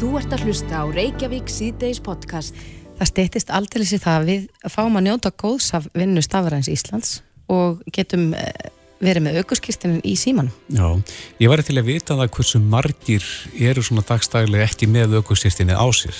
Þú ert að hlusta á Reykjavík síðdeis podcast. Það steytist aldrei sér það að við fáum að njóta góðs af vinnu Stafræns Íslands og getum eh, verið með aukurskistinin í síman. Já, ég væri til að vita það hversu margir eru svona dagstæðilega ekki með aukurskistinin á sér.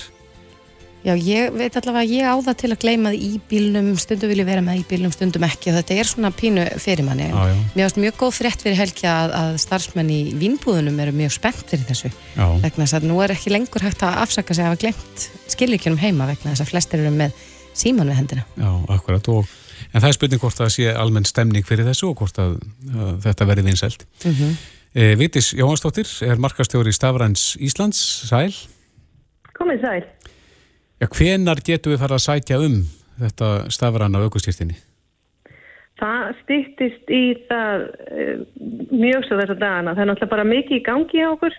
Já, ég veit allavega að ég á það til að gleyma það í bílnum, stundum vil ég vera með í bílnum, stundum ekki og þetta er svona pínu fyrir manni. Já, já. Mér finnst mjög góð frétt fyrir helgi að, að starfsmenn í vínbúðunum eru mjög spennt fyrir þessu. Já. Vegna þess að nú er ekki lengur hægt að afsaka sig að hafa glemt skilvíkjunum heima vegna þess að flestir eru með síman við hendina. Já, akkurat og en það er spurning hvort það sé almenn stemning fyrir þessu og hvort að, að þetta verði vinsælt. Mm -hmm. e, Vitis Jóhansdóttir er markastjóri Stafræns Íslands, sæl. Komið sæl. Já, hvenar getum við fara að sætja um þetta stafræna aukustýrtinni? Það stýttist í það uh, mjög svo þess að dagana. Það er náttúrulega bara mikið í gangi á okkur.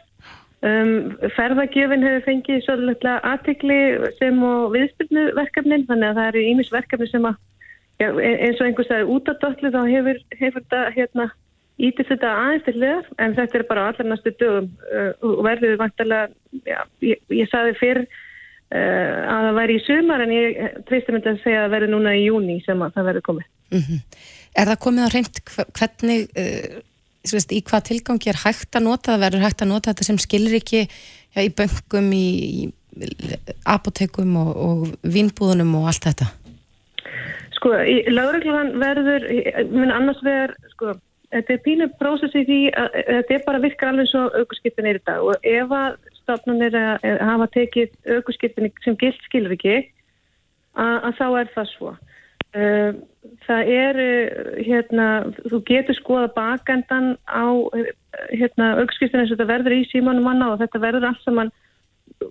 Um, ferðagjöfin hefur fengið svolítið aðtikli sem og viðspilnuverkefnin þannig að það eru ímisverkefni sem að já, e-, eins og einhvers að út á dotlu þá hefur, hefur þetta hérna ítist þetta aðeins til þér en þetta er bara allar næstu dögum uh, og verður vantarlega, já, ég, ég saði fyrr að það væri í sumar en ég tristum þetta að segja að verður núna í júni sem að það verður komið. Mm -hmm. Er það komið á reynd hvernig, uh, veist, í hvað tilgangi er hægt að nota það, verður hægt að nota þetta sem skilur ekki já, í böngum, í, í apotekum og, og vínbúðunum og allt þetta? Sko, í lauruglan verður, minn annars verður, sko, þetta er pínu prósessi því að þetta er bara virkar alveg svo aukurskiptin er þetta og ef að stofnunir hafa tekið aukurskiptin sem gilt skilur ekki að, þá er það svo. Það er, hérna, þú getur skoða bakendan á hérna, aukurskiptin eins og þetta verður í símanum manna og þetta verður allt saman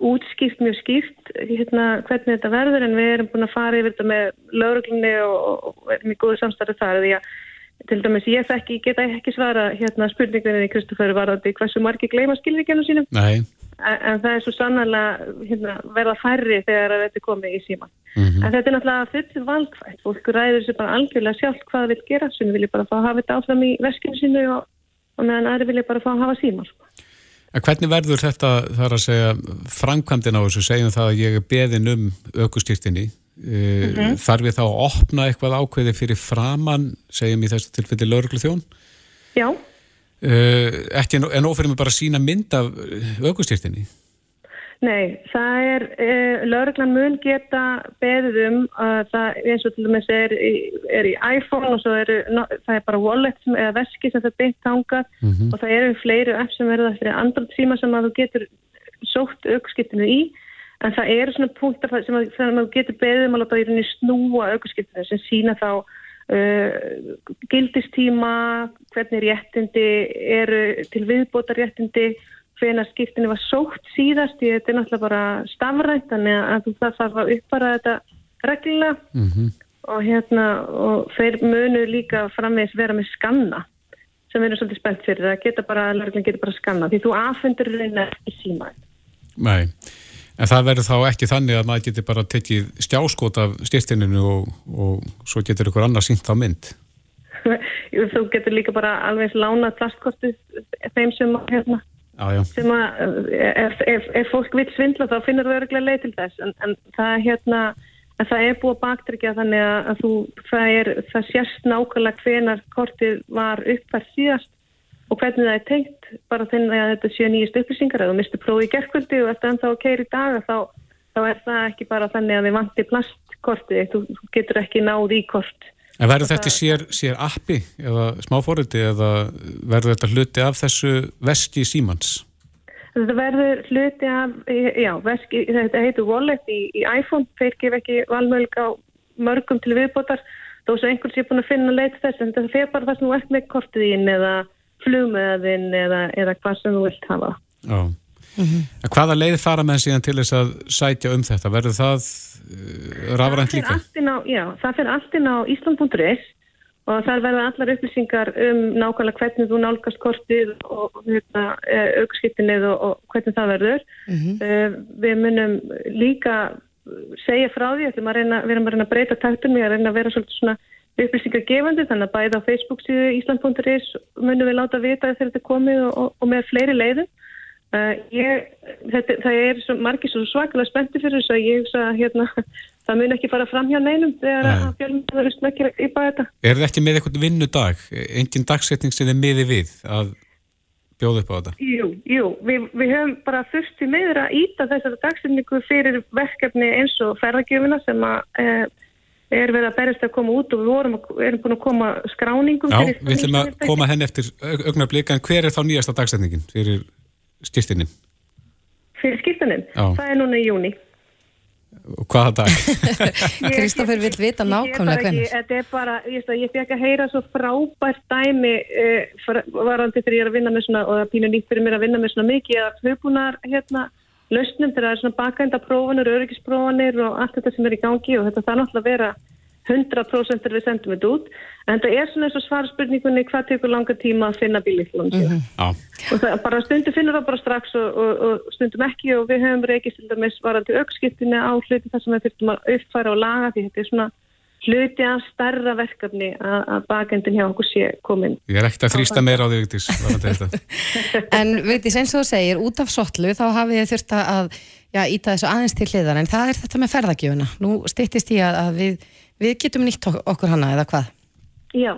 útskipt mjög skipt hérna, hvernig þetta verður en við erum búin að fara yfir þetta með lauruglunni og, og erum í góðu samstarfi þar því að til dæmis ég þekki, geta ekki svara hérna spurningunni í Kristoffer varðandi hversu margi gleyma skilvíkjanu sínum Nei. En, það er svo sannarlega hérna, verða færri þegar þetta er komið í síman Mm -hmm. en þetta er náttúrulega full valgfætt fólk ræður sér bara algjörlega sjálf hvað vil gera sem vilja bara fá að hafa þetta áfram í veskinu sínu og, og meðan aðri vilja bara fá að hafa síman sko. En hvernig verður þetta þar að segja framkvæmdina á þessu, segjum það að ég er beðin um aukustýrtinni mm -hmm. þarf ég þá að opna eitthvað ákveði fyrir framann, segjum í þessu tilfelli lauruglu þjón? Já. Uh, ekki en við bara sína mynd af aukustýrtinni? Nei, það er, uh, lauruglan mun geta beðið um að það eins og til dæmis er, er í iPhone og svo er, no, það er bara wallet sem, eða veski sem það beitt tangað mm -hmm. og það eru fleiri app sem verða fyrir andra tíma sem að þú getur sótt aukskiptinu í en það eru svona punktar sem að, að þú getur beðið um að láta í rauninni snúa aukskiptinu sem sína þá uh, gildistíma, hvernig réttindi eru til viðbóta réttindi hvena skiptinu var sótt síðast því þetta er náttúrulega bara stafrænt þannig að þú það þarf að uppfara þetta reglulega. Mm -hmm. og hérna og þeir munu líka framvegs vera með skanna sem við erum svolítið spennt fyrir. Það geta bara, lörglega geta bara skanna því þú aðfundur reyna ekki síma Nei, en það verður þá ekki þannig að maður getur bara tekið stjáskot af styrtininu og, og svo getur ykkur annars sínt á mynd. Þú getur líka bara alveg lána plastkortu þeim sem hérna Já, já. sem að ef, ef, ef fólk vil svindla þá finnur það örgulega leið til þess. En, en það, hérna, það er búið að baktryggja þannig að þú, það, er, það sérst nákvæmlega hvenar kortið var uppfært síðast og hvernig það er tengt bara þinn að þetta séu nýjast upplýsingar eða mistu prófi í gerðkvöldi og eftir ennþá að keira í dag þá, þá er það ekki bara þannig að við vanti plastkortið, þú, getur ekki náð í kort. En verður þetta sér, sér appi eða smáfóriti eða verður þetta hluti af þessu veski símans? Þetta verður hluti af, já, veski, þetta heitur wallet í, í iPhone, þeir gef ekki valmöðlug á mörgum til viðbótar, þó sem einhvers er búin að finna leita þess, en þetta fer bara það sem þú ert með kortið ín eða flugmeðin eða, eða hvað sem þú vilt hafa. Já. Mm -hmm. Hvaða leið fara með síðan til þess að sætja um þetta? Verður það uh, rafrænt líka? Á, já, það fyrir alltinn á Ísland.is og þar verða allar upplýsingar um nákvæmlega hvernig þú nálgast kortið og hérna, aukskiptinnið og, og hvernig það verður. Mm -hmm. uh, við munum líka segja frá því, að reyna, við erum að reyna að breyta taktum, við erum að reyna að vera svolítið svona upplýsingar gefandi, þannig að bæða á Facebook síðu Ísland.is munum við láta vita þegar þetta er komið og, og með fleiri leiðum Uh, ég, þetta, það er svo, margir svo svakalega spennti fyrir þess að ég hugsa hérna, það mun ekki fara fram hjá neinum þegar Nei. að fjölmynda verður smekkir í bæða þetta. Er það ekki með eitthvað vinnudag, engin dagsetning sem þið miði við að bjóða upp á þetta? Jú, jú, við, við höfum bara þurft í meður að íta þessari dagsetningu fyrir verkefni eins og ferðargjöfuna sem að uh, er verið að berjast að koma út og við vorum, erum búin að koma skráningum Já, við ætlum að koma henni eftir augnablika, en hver er þá nýjasta dagsetningin fyrir styrtinni? fyrir skiptunin. Já. Það er núna í júni. Og hvaða dag? Kristófer vill vita nákvæmlega hvernig. hvenær. Þetta er bara, ég, veist að ég fekk að heyra svo frábært dæmi uh, varandi þegar ég er að vinna með svona, og það er pínu nýtt fyrir mér að vinna með svona mikið að hugbúnar hérna lausnum þegar það er svona bakænda prófanir, öryggisprófanir og allt þetta sem er í gangi og þetta þarf náttúrulega að vera 100% er við sendum þetta út. En það er svona eins og svara spurningunni hvað tekur langa tíma að finna bílíklunum síðan Já, og það bara stundum finnur það bara strax og, og, og stundum ekki og við höfum reykist til dæmis varandi aukskiptinni á hluti þar sem við þurftum að uppfæra og laga því þetta er svona hluti af stærra verkefni að, að bakendin hjá okkur sé komin. ég er ekkert að þrýsta meira á því, þetta. En veit ég, eins og þú segir, út af sotlu þá hafið þið þurft að já, íta þessu aðeins til hliðar, en það er þetta með ferðagjöfuna. Nú styttist í að, að við, við getum nýtt ok- okkur hana eða hvað? Já,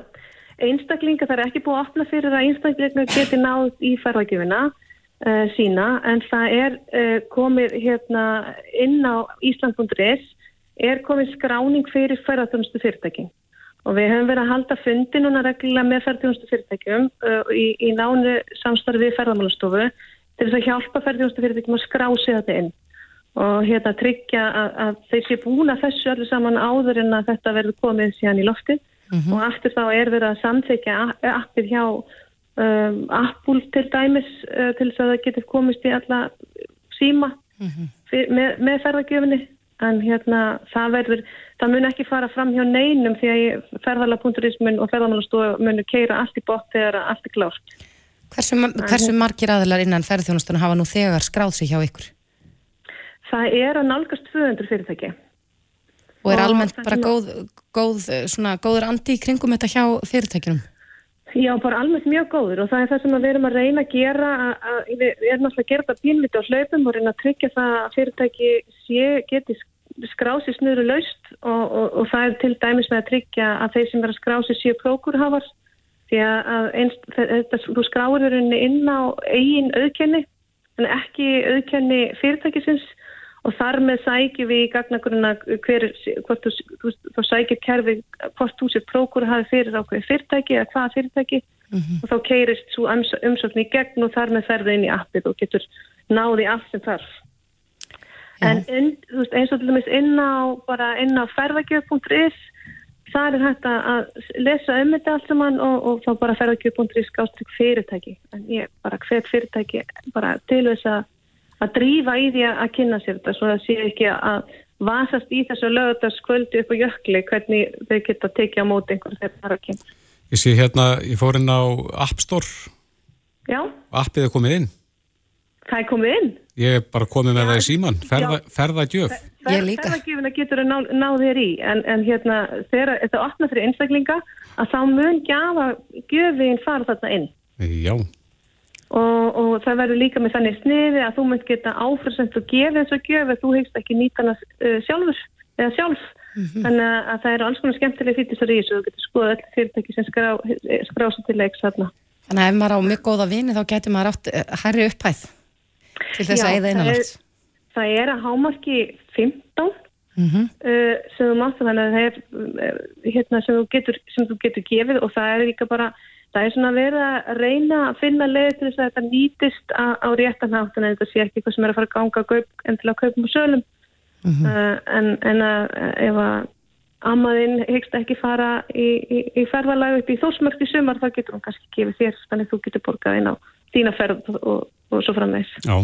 einstaklinga það er ekki búið að opna fyrir að einstaklinga geti náð í ferðagjöfina uh, sína en það er uh, komið hérna inn á Ísland.is er komið skráning fyrir ferðarþjónustu fyrirtæki og við höfum verið að halda fundi núna reglulega með ferðarþjónustu fyrirtækjum uh, í, í nánu samstarfi við ferðarmálastofu til þess að hjálpa ferðarþjónustu fyrirtækjum að skrá sig þetta inn og hérna tryggja að, að þeir sé búin að þessu allir saman áður en að þetta verður komið síðan í lofti og aftur þá er verið að samþykja a- appið hjá um, Apple til dæmis uh, til þess að það getur komist í alla síma fyr, með, með ferðargjöfinni en hérna það verður, það mun ekki fara fram hjá neinum því að ferðarla.ismun og ferðarmálastofu munu keira allt í bótt þegar allt er klárt. Hversu, hversu margir aðilar innan ferðarþjónustuna hafa nú þegar skráð sig hjá ykkur? Það er að nálgast 200 fyrirtæki. Og er Og almennt bara góð, góð, eh, svona, góður andi í kringum þetta hjá fyrirtækjunum? Já, bara almennt mjög góður og það er það sem að við erum að reyna að gera að, að við erum alltaf að gera þetta pínlítið á hlaupum og reyna að tryggja það að fyrirtæki sé, geti skrási snöru laust og, og, og það er til dæmis með að tryggja að þeir sem vera skrási séu prókurhafar því að, að einst, þetta, þú skráir rauninni inn á eigin auðkenni en ekki auðkenni fyrirtækisins og þar með sækjum við í gagnagrunna hver, hvort þú, þú, sækjum kerfi hvort þú sér prókur hafi fyrir ákveði fyrirtæki eða hvaða fyrirtæki og þá keirist svo ums- umsókn í gegn og þar með ferði inn í appið og getur náði allt sem þarf. Já. En inn, veist, eins og til dæmis inn á, bara inn á ferðagjöf.is þar er hægt að lesa um þetta allt saman og, og þá bara ferðagjöf.is skástrygg fyrirtæki. En ég bara hvet fyrirtæki bara til þess að að drífa í því að kynna sér þetta svo að sé ekki að vasast í þessu lögutaskvöldi upp á jökli hvernig þau geta tekið á móti einhver þegar það er að kynna. Ég sé hérna, ég fór inn á App Store, Já, appið er komið inn. það er komið inn. Ég er bara komið með það í síman, ferða, ferðagjöf. Ég líka. Ferðagjöfuna getur að ná, ná þér í en, en hérna þegar þetta opna fyrir einstaklinga að þá mun gjafa gjöfin fara þarna inn Já, og, og það verður líka með þannig sniði að þú munt geta áfyrsend og gefa og gjöf ef þú heist ekki nýta hana uh, sjálfur eða sjálf þannig að, að það eru alls konar skemmtilega fýttisar í þessu og þú getur skoða öll fyrirtæki sem skrá, skrá svo til leiks þarna. Þannig að ef maður á mjög góða vini þá getur maður átt eh, hærri upphæð til þess að eða það er- innanlands. Það er að hámarki 15 Mm uh, sem þú mátt þannig að það er hérna sem þú, getur, sem þú getur gefið og það er líka bara það er svona vera að reyna að finna leið til þess að þetta nýtist á, á réttanhátt en þetta sé ekki eitthvað sem er að fara að ganga að kaup, en til að kaupum og sölum uh, en, en að ef að ammaðinn hyggst ekki fara í, í, í ferðalag upp í þósmörk í sumar þá getur hún kannski gefið þér þannig að þú getur borgað inn á þína ferð og, og svo framvegs. já.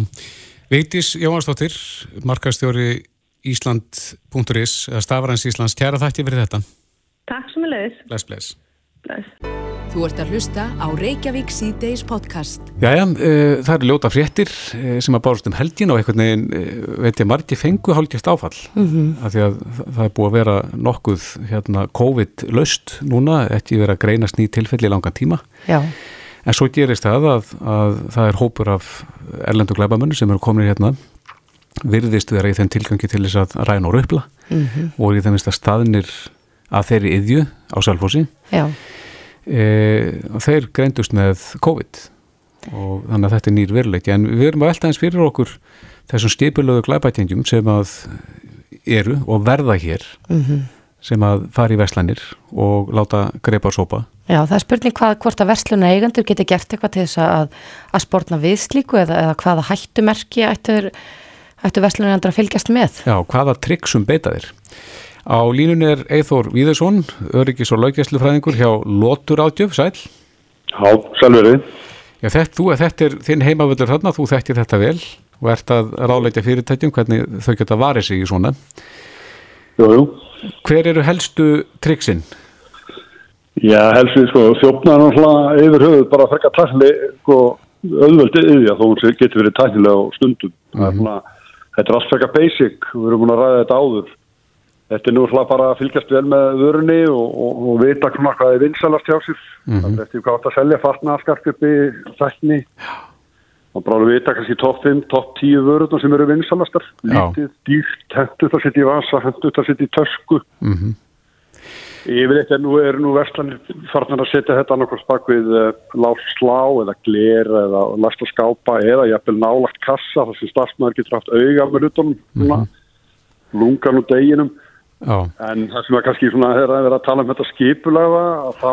Vigdís Jóhansdóttir, markastjóri Ísland.is, eða Stafarans Íslands, kæra þætti fyrir þetta. Takk sem er leiðis. Bless, bless. Bless. Þú ert að hlusta á Reykjavík síðdeis podcast. Jæja, uh, það eru ljóta fréttir uh, sem að bárast um helgin og einhvern veginn, uh, veit ég, margir fengu hálfgjast áfall. Mm Af því að það- er búið að vera nokkuð hérna, COVID-laust núna, ekki verið að greinast ný tilfelli í langan tíma. Já. En svo gerist það að, að það er hópur af erlendu glæbamennu sem eru komin hérna virðist vera í þenn tilgangi til þess að ræna og röpla mm -hmm. og í þennist að staðnir að þeirri yðju á Salfossi e, og þeir greindust með COVID og þannig að þetta er nýr veruleiki en við erum að velta eins fyrir okkur þessum stipulögu glæbætingjum sem að eru og verða hér mm -hmm. sem að fara í verslanir og láta greipa sópa Já, það er spurning hvað, hvort að versluna eigandur geti gert eitthvað til þess að, að spórna við slíku eða, eða hvaða hættumerki ættur ættu vestlunarandra að fylgjast með. Já, hvaða tryggsum beita þér? Á línunni er Eithór Víðarsson, öryggis og laugjæslufræðingur hjá Lótur Átjöf, sæl. Já, sælverið. Já, þetta, þú, þetta er þinn heimavöldur þarna, þú þekkir þetta vel og ert að ráleitja fyrirtætjum hvernig þau geta varið sig í svona. Jú, jú. Hver eru helstu tryggsinn? Já, helstu, sko, þjófnaður náttúrulega yfir höfuð bara að frekka tækli, sko, auðvöldið yfir, þó hún getur verið tæknilega á stundum. Mm -hmm. Er þetta er alls frekar basic, við erum búin að ræða þetta áður. Þetta er nú hlað bara að fylgjast vel með vörunni og, og, og vita hvað er vinsalast hjá sér. Mm -hmm. Það er eftir hvað átt að selja fartnaðaskarkjöpi, þækni. Og bara að vita kannski topp 5, topp 10 vörurna sem eru vinsalastar. Lítið, dýrt, hendur það sitt í vasa, hendur það sitt í tösku. Mm -hmm. Yfirleitt er nú, er nú verslanir farnar að setja þetta annarkvæmst bak við uh, eh, lág slá eða gler eða lasta skápa eða jæfnvel nálagt kassa þar sem starfsmæður getur haft auga með hlutunum, mm -hmm. lungan og deginum. En það sem er kannski svona að vera að tala um þetta skipulega að þá,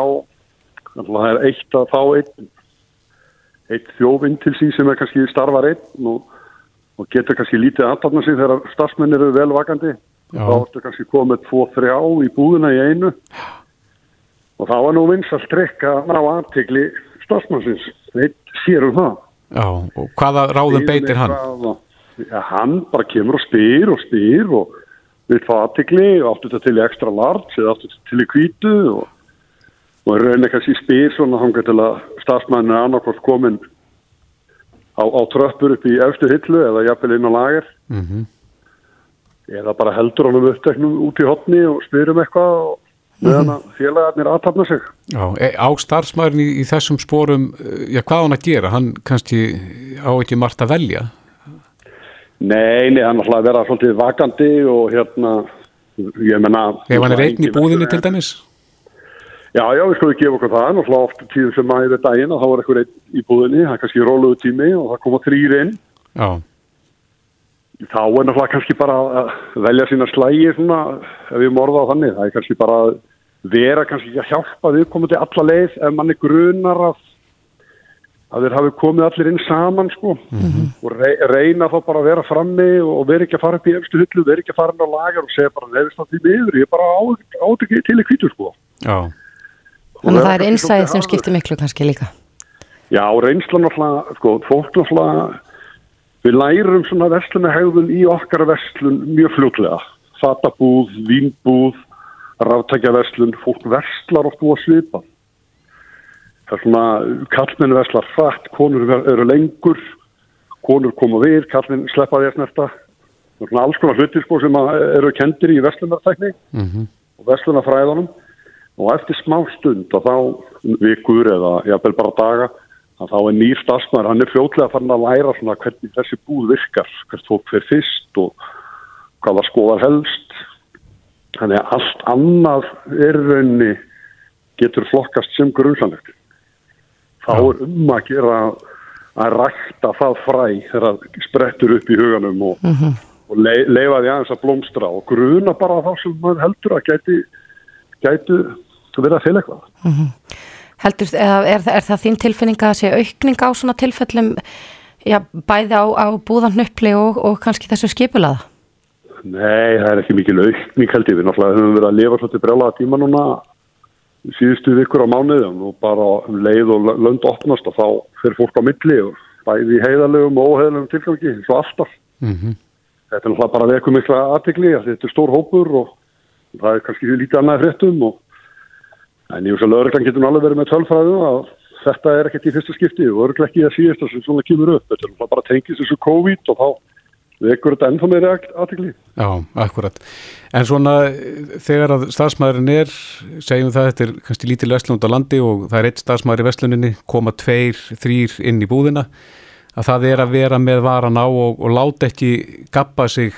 það er eitt að þá einn, eitt þjófinn til sín sem er kannski starfar einn og, og getur kannski lítið aðtapna sig þegar starfsmennir eru velvakandi Já. þá ertu kannski komið 2-3 á í búðuna í einu. Og þá var nú trikk að ná aðtegli stafsmannsins, þeir sérum það. Já, og hvaða ráðum beitir hann? Já, hann bara kemur og spyr og spyr og við fá aðtegli og áttu þetta til í ekstra larts eða áttu þetta til í kvítu og, og er raunin kannski spyr svona hann til að stafsmannin er annarkvárt komin á, á tröppur upp í eftir hillu eða jafnvel inn á lager mm eða bara heldur honum uppteknum út í hotni og spyrum eitthvað og meðan að félagarnir aðtapna sig. Já, e, á starfsmæðurinn í, í þessum spórum, e, já hvað hann að gera? Hann kannski á ekki margt að velja? Nei, nei, hann ætlaði að vera svolítið vakandi og hérna, ég menna... Ef hann er einn í búðinni til dæmis? Já, já, við skoðum að gefa okkur það, náttúrulega oft tíðum sem maður er daginn að þá er eitthvað einn í búðinni, það er kannski róluðu tími og það koma þrýr inn. Já þá er náttúrulega kannski bara að velja sína slægi svona, ef við morða á þannig, það er kannski bara að vera kannski að hjálpa viðkomandi alla leið ef manni grunar að að þeir hafi komið allir inn saman sko mm -hmm. og reyna þá bara að vera frammi og vera ekki að fara upp í efstu hullu, vera ekki að fara inn á lagar og segja bara nefnist að því miður, ég er bara átt ekki til í kvítur sko Já Þannig að það er einsæðið sem skiptir miklu kannski líka Já, reynslan náttúrulega, sko, fólk náttúrulega Við lærum svona verslunahegðun í okkar verslun mjög fljóklega. Fatabúð, vínbúð, ráttækjaverslun, fólk verslar oft að svipa. Það er svona, kallmenn verslar frætt, konur eru lengur, konur koma við, kallmenn sleppa að snerta. Er svona alls konar hlutir sko sem eru kendir í verslunartækni mm -hmm. og verslunarfræðanum og eftir smá stund og þá vikur eða jafnvel bara daga að þá er nýr stafsmæður, hann er fljóðlega farin að læra svona hvernig þessi búð virkar, hvert fólk fyrir fyrst og hvaða skoðar helst. Þannig að allt annað er raunni getur flokkast sem grunnsanlegt. Þá er um að gera að rækta það fræ þegar það sprettur upp í huganum og, mm -hmm. og le, leifa því aðeins að blómstra og gruna bara þá sem maður heldur að gæti, gæti verið að fylgja eitthvað. Mm -hmm. Heldur, er, er, er það þín tilfinninga að sé aukning á svona tilfellum já, bæði á, á búðannöppli og, og kannski þessu skipulaða? Nei, það er ekki mikil aukning held ég. Við náttúrulega höfum verið að lifa svolítið brjálaða tíma núna síðustu vikur á mánuðum og bara um leið og lönd opnast og þá fyrir fólk á milli og bæði heiðalegum og óheðalegum tilgangi eins og alltaf. Mm -hmm. Þetta er náttúrulega bara veikum mikla aðtikli að þetta er stór hópur og það er kannski lítið annað fréttum og En ég veist að lögreglan getur alveg verið með tölfræðu að þetta er ekkert í fyrsta skipti og örglega ekki það síðast sem svona kemur upp. Þetta er bara tengist þessu COVID og þá vekur þetta ennþá meiri aðtikli. Já, akkurat. En svona þegar að stafsmæðurinn er, segjum það, þetta er kannski lítið vestlund á landi og það er eitt stafsmæður í vestluninni, koma tveir, þrýr inn í búðina, að það er að vera með varan á og, og láta ekki gappa sig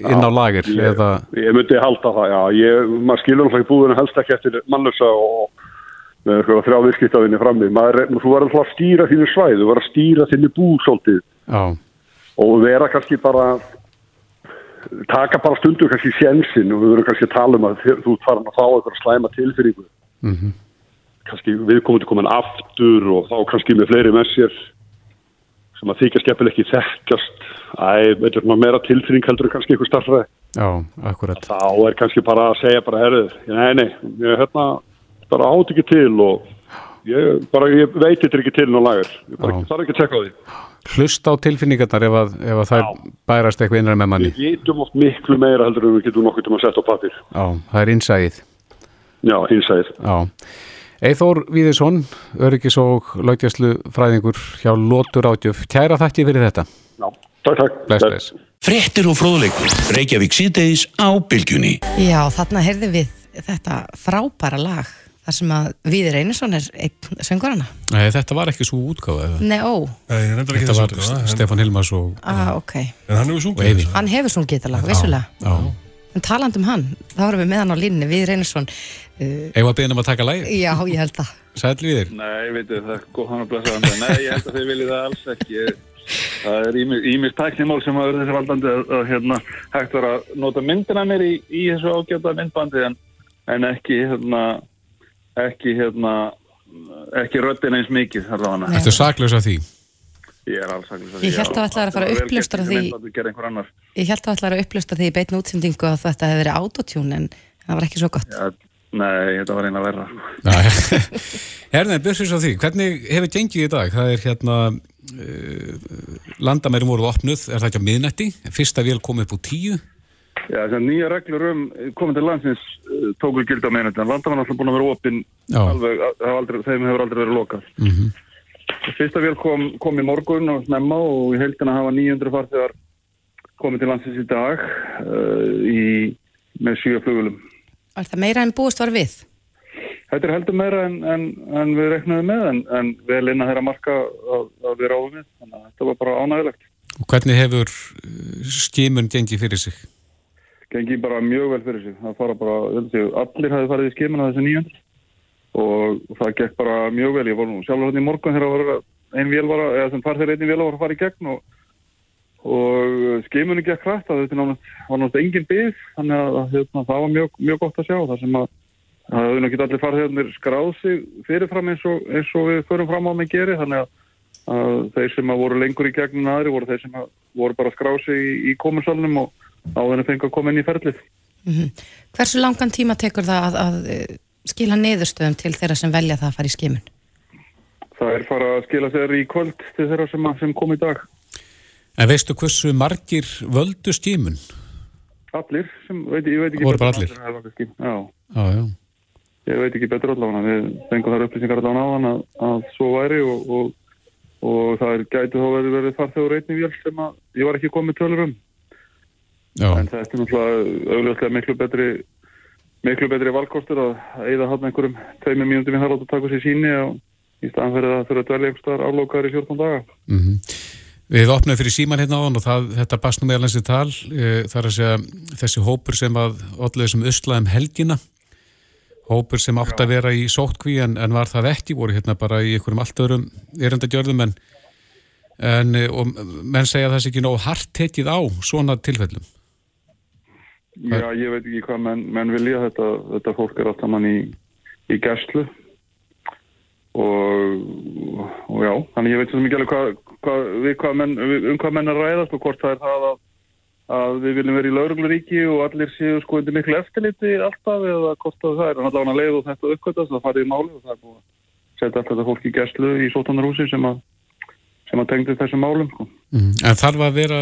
inn á lager. Ég, eða... ég myndi halda það, já. Ég, maður skilur náttúrulega í búðinu helst ekki eftir mannlösa og með þrjá viðskiptafinni frammi. Maður, þú verður alltaf að stýra þínu svæð, þú verður að stýra þínu búð svolítið. Já og vera kannski bara taka bara stundu kannski sjensin og við verðum kannski að tala um að þú farin að fá eitthvað slæma tilfyringu mm -hmm. kannski við komum til komin aftur og þá kannski með fleiri með sér sem að þykja skeppil ekki þekkjast. Æ, veitur maður meira tilfyring heldur kannski Já, akkurat. Þá er kannski bara að segja bara herðu, nei, nei, ég hérna bara átt ekki til og ég, bara, ég veit þetta ekki til ná lagur, ég bara, þarf ekki að tekka á því hlusta á tilfinningarnar ef að, ef að það bærast eitthvað innræð með manni. Við getum oft miklu meira heldur en við getum nokkur til að setja á papir Já, það er innsæðið Já, innsæðið Eithór Víðisson, öryggis og laugjastlu fræðingur hjá Lótur Átjöf Kæra þakki fyrir þetta. Já, takk, takk. Bless, bless. Frettir og fróðleikur, Reykjavík síðdeis á bylgjunni. Já, þarna heyrðum við þetta frábæra lag þar sem að Víðir Einarsson er einn söngur hana. Nei, þetta var ekki svo útgáða. Nei, ó. Nei, þetta var útgáða, Stefan Hilmars og... Ah, ok. En hann hefur sungið þetta. Hann hefur sungið þetta lag, vissulega. En taland um hann, þá erum við með hann á línni, Víðir Einarsson. Uh, Eða að beina um að taka lægi? Já, ég held það. Sæl Víðir? Nei, veitu, það er góð hann að blessa hann. Nei, ég held að þið viljið það alls ekki. Það er ímist tæknimál sem að verður þessi valdandi að, að hérna, hægt var að nota myndina mér í, í þessu ágjöta myndbandi en, en ekki hérna ekki hérna ekki röttin eins mikið Þetta er saklaus af því? Ég er alls saklaus af því Ég held að það ætla að fara að upplustra því Ég held að það ætla að upplustra því í beitn útsendingu að þetta hefði verið autotune en það var ekki svo gott. Ja, Nei, þetta var eina verra. Herðin, byrjus á því. Hvernig hefur gengið í dag? Það er hérna uh, landamærum voruð opnuð, er það ekki á miðnætti? Fyrsta vél kom upp úr tíu Já, þess að nýja reglur um komið til landsins uh, tóku gildi á meðnættan. Landamann er alltaf búin að vera opinn alveg, aldrei, þeim hefur aldrei verið lokað. Mm -hmm. Fyrsta vél kom, kom í morgun og snemma og í heldina hafa 900 farþegar komið til landsins í dag uh, í, með sjö flugulum. Er það meira en búist var við? Þetta er heldur meira en, en, en við reknaðum með en, en vel inn að þeirra marka að, að við ráðum með. Þannig að þetta var bara ánægilegt. Og hvernig hefur skimun gengið fyrir sig? Gengi bara mjög vel fyrir sig. Það fara bara, allir hafi farið í skimuna þessu nýjöndur og það gekk bara mjög vel. Ég var nú sjálfur hérna í morgun þegar einn vél var að, eða sem far þegar einn vél var að fara í gegn og, og skimunni gekk hrætt að þetta var náttúrulega engin byggð þannig að hérna, það var mjög, mjög gott að sjá þar sem að það hefur náttúrulega allir farið skráð sig fyrirfram eins og, eins og við förum fram á með geri þannig að, að þeir sem að voru lengur í gegnum aðri voru þeir sem voru bara skráð sig í, í kominsalunum og áður en fengi að koma inn í ferlið. Mm -hmm. Hversu langan tíma tekur það að, að eh, skila neðurstöðum til þeirra sem velja það að fara í skimun? Það er fara að skila sér í kvöld til þeirra sem, sem kom í dag. En veistu hversu margir völdu skimun? Allir, sem, veit, ég veit ekki Voru bara allir? Já. Já, já. Ég veit ekki betur allavega, við fengum þar upplýsingar allavega á hann að, að svo væri og, og, og það er gætið þá verið verið farþegur einnig vél sem að ég var ekki komið tölur um. Já. En þetta er náttúrulega augljóslega miklu betri miklu betri valkostur að eða hann einhverjum tveimur mínúndum í þarlátt að taka sér síni og í staðan fyrir að þurfa að dvelja einhverstaðar álókar í 14 daga. Mm -hmm. Við opnaðum fyrir síman hérna á hann og það, þetta basnum meðal hansi tal e, þar að segja þessi hópur sem að allir sem östlaðum helgina hópur sem átt að vera í sótkví en, en var það ekki, voru hérna bara í einhverjum allt öðrum eröndagjörðum en, en og menn segja að það sé ekki nóg hart tekið á svona tilfellum. Já, ég veit ekki hvað menn, menn vilja. Þetta, þetta fólk er alltaf mann í, í gæslu. Og, og já, þannig ég veit svo mikið alveg hvað, hvað, hvað menn, um hvað menn er ræðast og hvort það er það að, að við viljum vera í laurugluríki og allir séu sko undir miklu eftirliti alltaf eða hvort það er, en allavega leið og þetta uppkvötast, það farið í máli og það er búin að setja alltaf þetta fólk í gæslu í sótanarhúsi sem að sem að tengja þessum málum sko. mm. En þarf að vera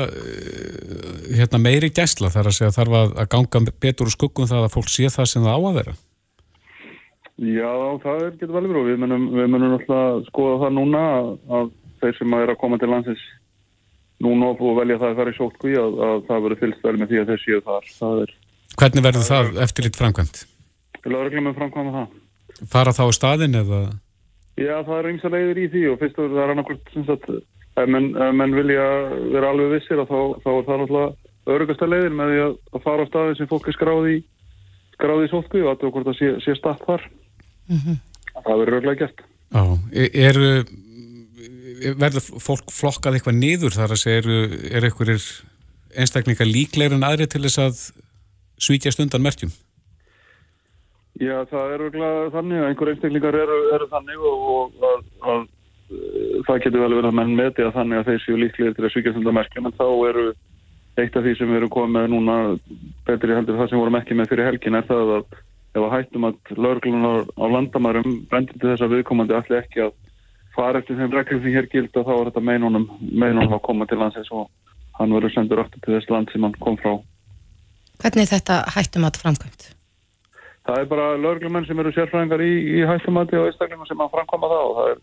hérna, meiri gæsla þar að segja þarf að ganga betur úr skuggum það að fólk sé það sem það á að vera Já, það er getur vel verið og við munum, við munum alltaf skoða það núna að, að þeir sem að er að koma til landsins núna og velja það að fara í sótkví að, að það verður fylgst vel með því að þeir séu þar. Það er Hvernig verður það eftir litt framkvæmt? lögreglum með framkvæma það. Fara þá á staðin eða? Já, það er ymsa leiðir í því og fyrst og það er annarkvæmt sem sagt, ef menn, ef menn vilja vera alveg vissir að þá, þá er það náttúrulega örugasta leiðir með því að, að fara á staðin sem fólk er skráði skráði í sótkví og að það hvort það sé, sé statt þar. Það verður öruglega gert. Já, e- eru verður fólk flokkað eitthvað niður þar að segja, eru, eru einhverjir einstaklingar líklegir en aðri til þess að svíkjast undan merkjum? Já, það er öruglega þannig að einhver einstaklingar eru, eru þannig og, og að, að, uh, það getur vel verið að menn meti að þannig að þeir séu líklegir til að svíkja þetta merkjum en þá eru eitt af því sem við erum komið núna betri heldur það sem vorum ekki með fyrir helgin er það að ef að hættum að laurglunar á landamærum brendir til þess að viðkomandi allir ekki að fara eftir þeim reglum sem hér gilda þá er þetta meinunum, meinunum að koma til landsins og hann verður sendur aftur til þess land sem hann kom frá. Hvernig er þetta hættum að framkvæmt? Það er bara lögreglumenn sem eru sérfræðingar í, í hættumati og einstaklingar sem að framkvæma það og það er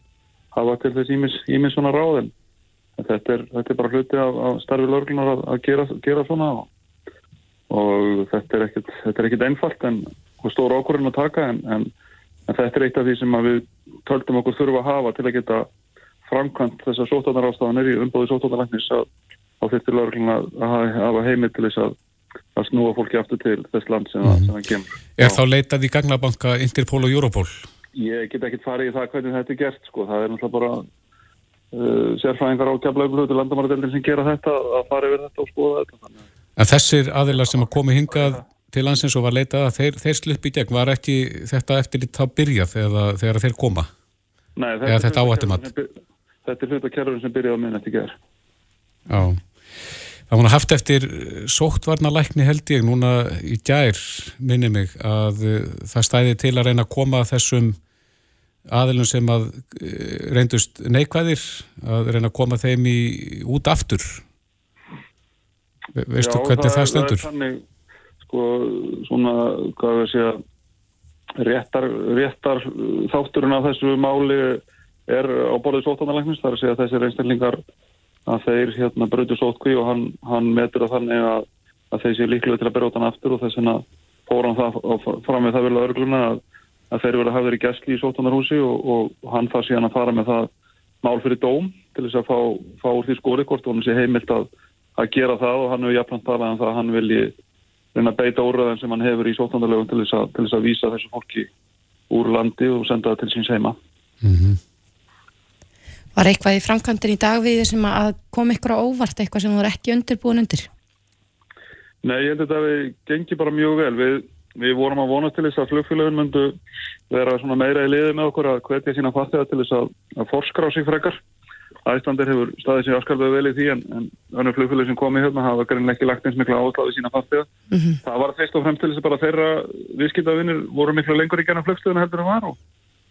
hafa til þess ímis svona ráðin. Þetta er, þetta er bara hluti af, af starfi lögreglunar að, að gera, gera svona og, og þetta er ekkit, þetta er ekkit einfalt en stór ákvörðin að taka en, en, en þetta er eitt af því sem við töldum okkur þurfa að hafa til að geta framkvæmt þessar sótarnarástafanir í umbóði sótarnalæknis að á þetta lögregluna að hafa heimil til þess að, að snúa fólki aftur til þess land sem, mm. sem það kemur. Er þá leitað í gagnabanka Interpol og Europol? Ég get ekkert farið í það hvernig þetta er gert sko. Það er náttúrulega bara uh, sérfræðingar á keflauglutu landamæradeldin sem gera þetta að fara yfir þetta og skoða þetta. Að- En þessir aðilar sem að komi hingað til landsins og var leitað að þeir, þeir sluppi í gegn, var ekki þetta eftir þá byrjað eða þegar þeir koma? Nei, þetta byr- Þetta er hluta kerfurinn sem byrjaði á minn eftir gerð. Já. Það var haft eftir sóttvarnalækni held ég núna í gær, minni mig, að uh, það stæði til að reyna að koma að þessum aðilum sem að uh, reyndust neikvæðir, að reyna að koma þeim í, út aftur. Ve veistu Já, hvernig það, er- stendur? Það er þannig, sko, svona, hvað við segja, réttar, réttar uh, þátturinn af þessu máli er á borðið sóttanarlæknis, það er að segja að þessir einstaklingar að þeir hérna brödu sótkví og hann, hann metur að þannig að, að þeir séu líklega til að byrja hann aftur og þess vegna fór hann það og fram með það vilja örgluna að, að þeir verða hafðir í gæsli í sóttanarhúsi og, og hann þarf síðan að fara með það mál fyrir dóm til þess að fá, fá úr því skori hvort hann sé heimilt að, að gera það og hann hefur jafnframt talað um það að hann vilji reyna að beita úrræðan sem hann hefur í sóttandarlegum til þess að, til þess vísa þessu fólki úr landi og senda það til síns heima. Var eitthvað í framkvæmdin í dag við sem að kom ykkur á óvart eitthvað sem þú er ekki undirbúin undir? Nei, ég held að þetta við gengi bara mjög vel. Við, við vorum að vona til þess að flugfélagin myndu vera svona meira í liði með okkur að hvetja sína farþega til þess að, að forskrá sig frekar. Æslandir hefur staðið sér afskalvega vel í því en, en önnur flugfélag sem komið hérna hafa greinlega ekki lagt eins mikla áherslu á sína farþega. Það var fyrst og fremst til þess að bara þeirra viðskiptavinnir voru miklu lengur í gennum flugstöðuna heldur en var og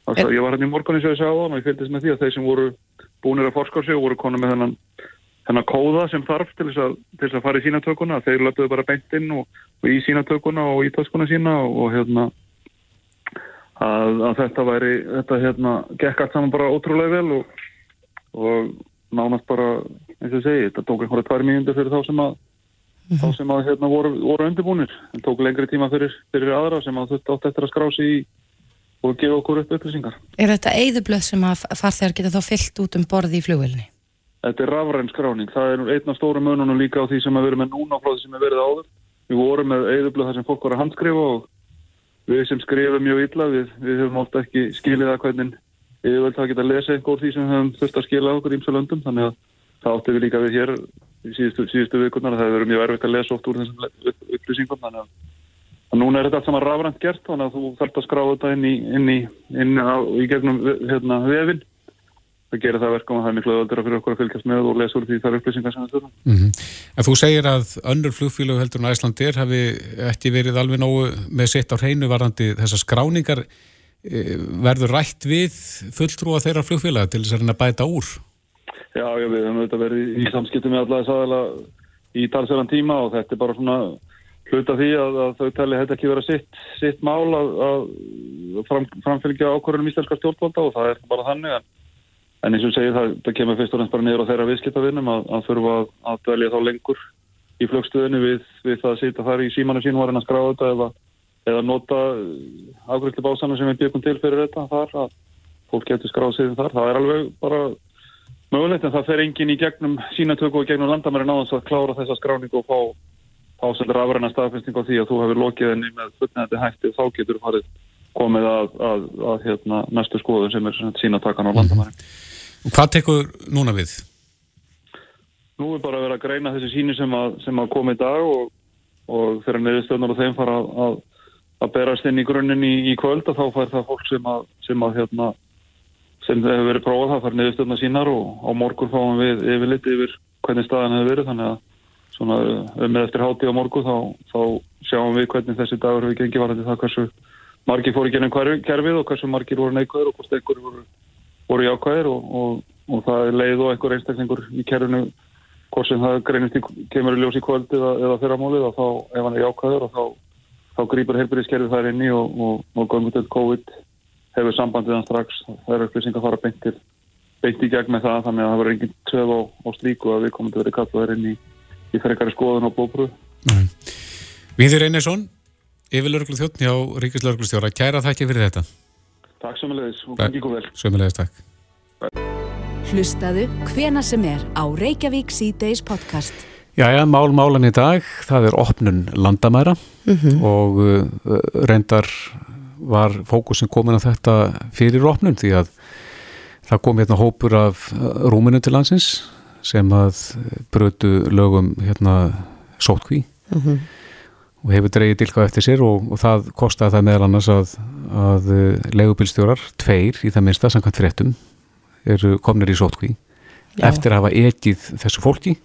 að ég var hérna í morgunin sem ég sagði á það og ég fylgdist með því að þeir sem voru búinir að forská sig og voru konum með þennan, þennan kóða sem þarf til þess að, til þess að fara í sína tökuna. Þeir löpuðu bara beint inn og, og í sína tökuna og í töskuna sína og, og hérna að, að þetta væri, þetta hérna gekk allt saman bara ótrúlega vel og, og nánast bara, eins og segi, þetta tók einhverja tvær mínundir fyrir þá sem að þá sem að hérna voru, voru undirbúnir. Það tók lengri tíma fyrir, fyrir aðra sem að þetta átt eftir að skrá sig í og gefa okkur upp upplýsingar. Er þetta eyðublöð sem að farþegar geta þá fyllt út um borði í flugvelni? Þetta er rafræn skráning. Það er einn af stóru mununum líka á því sem við erum með núna á flóði sem við verið áður. Við vorum með eðublöð þar sem fólk var að handskrifa og við sem skrifum mjög illa, við, við höfum ofta ekki skilið að hvernig yfirvöld það geta að lesa einhver því sem við höfum þurft að skila okkur ímsa löndum. Þannig að það átti við líka við hér í síðustu, síðustu vikurnar að það hefur verið mjög erfitt að lesa oft úr þessum upp- upplýsingum. Þannig að Og núna er þetta allt saman rafrænt gert, þannig að þú þarft að skrá þetta inn í, inn í, inn á, í gegnum hérna, vefin. Það gerir það verkum að það er miklu öðvöldra fyrir okkur að fylgjast með og lesa úr því þar upplýsingar sem við þurfum. Mm En þú segir að önnur flugfílu heldur en Æslandir hafi ekki verið alveg nógu með sitt á hreinu varandi þessar skráningar eh, verður rætt við fulltrúa þeirra flugfíla til þess að reyna að bæta úr. Já, já, við höfum auðvitað verið í samskiptum með alla þess aðeila í talsverðan tíma og þetta er bara svona hluta því að, að þau tali þetta ekki vera sitt, sitt mál að, að fram, framfylgja ákvörðunum íslenska stjórnvalda og það er bara þannig en, en eins og segir það, það kemur fyrst og næst bara niður á þeirra viðskiptavinnum að, að þurfa að, dvelja þá lengur í flugstöðinu við, við það að sitja þar í símanu sín var en að skráða þetta eða, eða nota afgröðli básana sem við byggum til fyrir þetta þar að fólk getur skráð sig þar, það er alveg bara mögulegt en það fer engin í gegnum sínatöku og gegnum landamæri náðans að klára þessa skráningu og fá ásældur afræna staðfesting á því að þú hefur lokið henni með fullnæðandi hætti og þá getur farið komið að, að, að hérna, næstu skoðun sem er sínatakan á landamæri. Og hvað tekur núna við? Nú er bara að vera að greina þessi síni sem að, sem að koma í dag og, og þegar neðustöðnar og þeim fara að, að berast inn í grunninn í, í kvöld og þá fær það fólk sem að, sem að hérna, sem hefur verið prófað, það fær neðustöðnar sínar og á morgun fáum við yfir lit yfir hvernig staðan hefur verið þannig að svona með eftir háti á morgun þá, þá sjáum við hvernig þessi dagur hefur gengið varðið það hversu margir fór í genum kerfið og hversu margir voru neikvæður og hvort einhver voru, voru jákvæður og, og, og það er leið og einhver einstaklingur í kerfinu hvort sem það greinist í, kemur í ljós í kvöld eða, eða fyrramálið og þá ef hann er jákvæður og þá, þá grýpar helbriðskerfið þær inni og, og gangutöld COVID hefur sambandið hann strax. Það er upplýsing að fara beintir beint í gegn með það þannig að það verður enginn töf á, á slíku að við komum til að vera kallaður inn í, í frekari skoðun og bóbröð Viðir Einarsson yfirlörglu þjóttn hjá Ríkislörglustjóra kæra þakki fyrir þetta. Takk sömulegis og gangi ykkur vel. Sömulegis takk. Hlustaðu hvena sem er á Reykjavík C-Days podcast. Jæja, mál málan í dag, það er opnun landamæra mm -hmm. og uh, reyndar var fókusin komin að þetta fyrir opnun því að það kom hérna hópur af uh, rúminu til landsins sem að brödu lögum hérna sótkví mm -hmm. og hefur dreyið dilka eftir sér og, og það kostaði það meðal annars að, að uh, legubilstjórar, tveir í það minnsta samkvæmt fréttum eru komnir í sótkví eftir að hafa ekið þessu fólki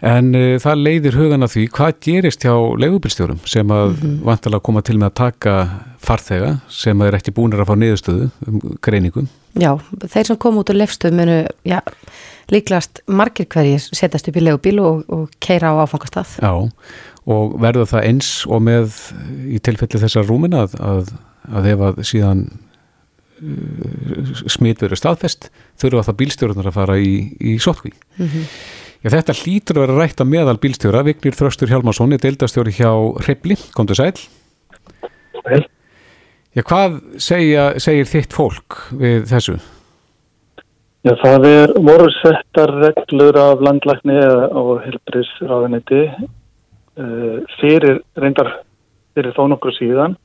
en uh, það leiðir hugan að því hvað gerist hjá leigubilstjórum sem að mm -hmm. vantalega koma til með að taka farþega sem er ekki búinir að fá niðurstöðu um greiningum Já, þeir sem kom út úr lefstöðu munu, já, líklast margir hverjir setjast upp í leigubíl og, og keira á áfangastað Já, og verður það eins og með í tilfelli þessar rúmin að, að, að ef að síðan smitverður staðfest þurfa það bílstjórnar að fara í, í sótkví. Mm -hmm. Já, þetta hlýtur að vera rætt að meðal bílstjóra. Vignir Þröstur Hjalmarsson er deildastjóri hjá Hribli. Komdu sæl. Vel. Já, hvað segja, segir þitt fólk við þessu? Já, það er voru settar reglur af landlækni og helbriðsraðuniti uh, fyrir reyndar fyrir þó nokkur síðan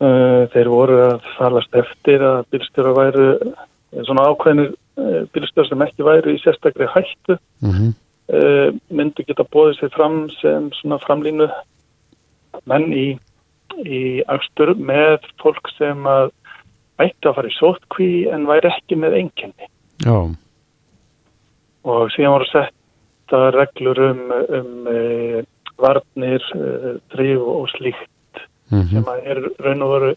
Uh, þeir voru að falast eftir að bílstjóra væru svona ákveðinir uh, bílstjóra sem ekki væru í sérstaklega hættu mm -hmm. myndu geta bóðið sér fram sem svona framlínu menn í, í axtur með fólk sem að ætti að fara í sótkví en væri ekki með enginni Já. og síðan voru setta reglur um, um varnir, drif og slíkt Mm -hmm. sem að er raun og veru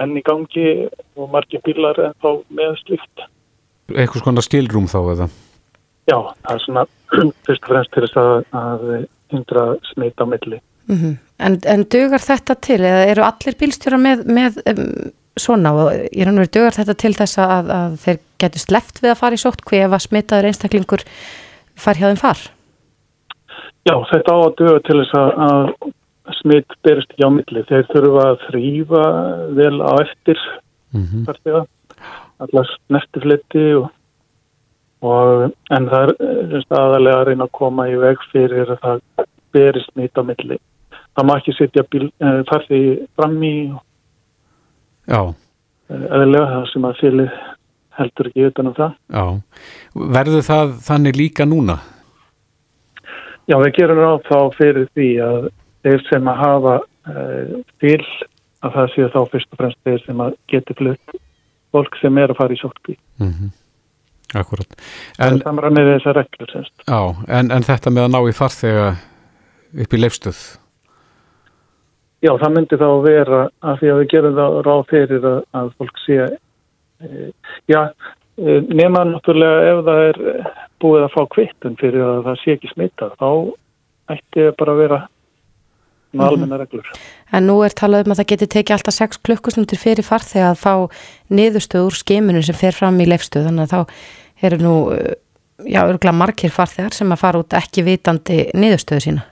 enn í gangi og margir bílar en þá með slikt. Eitthvað svona skilrúm þá eða? Já, það er svona fyrst og fremst til þess að, að hindra smit á milli. Mm -hmm. en, en dugar þetta til eða eru allir bílstjóra með, með um, svona og ég rann verið dugar þetta til þess að, að þeir getur sleft við að fara í sótt hver ef að smitaður einstaklingur far hjá þeim far? Já, þetta á að duga til þess að smitt berist ekki á milli. Þeir þurfa að þrýfa vel á eftir mm -hmm. allar nestifletti og, og en það er aðalega að reyna að koma í veg fyrir að það berist smitt á milli. Það má ekki setja eh, farði fram í Já eðlega það sem að fyrir heldur ekki utanum það. Já. Verður það þannig líka núna? Já, við gerum ráð þá fyrir því að þeir sem að hafa uh, til að það séu þá fyrst og fremst þeir sem að geti flutt fólk sem er að fara í sótkví. Mm -hmm. Akkurat. En, það er með þessar reglur semst. Já, en, en þetta með að ná í farþega upp í leifstöð? Já, það myndi þá vera að því að við gerum það ráð fyrir að, að fólk sé e, já, e, nema náttúrulega ef það er búið að fá kvittun fyrir að það sé ekki smitta, þá ætti það bara að vera með almenna reglur. En nú er talað um að það geti tekið alltaf 6 klukkusnútur fyrir farþeg að fá niðurstöð úr skimunum sem fer fram í leifstöð þannig að þá eru nú uh, já, örgulega margir farþegar sem að fara út ekki vitandi niðurstöðu sína.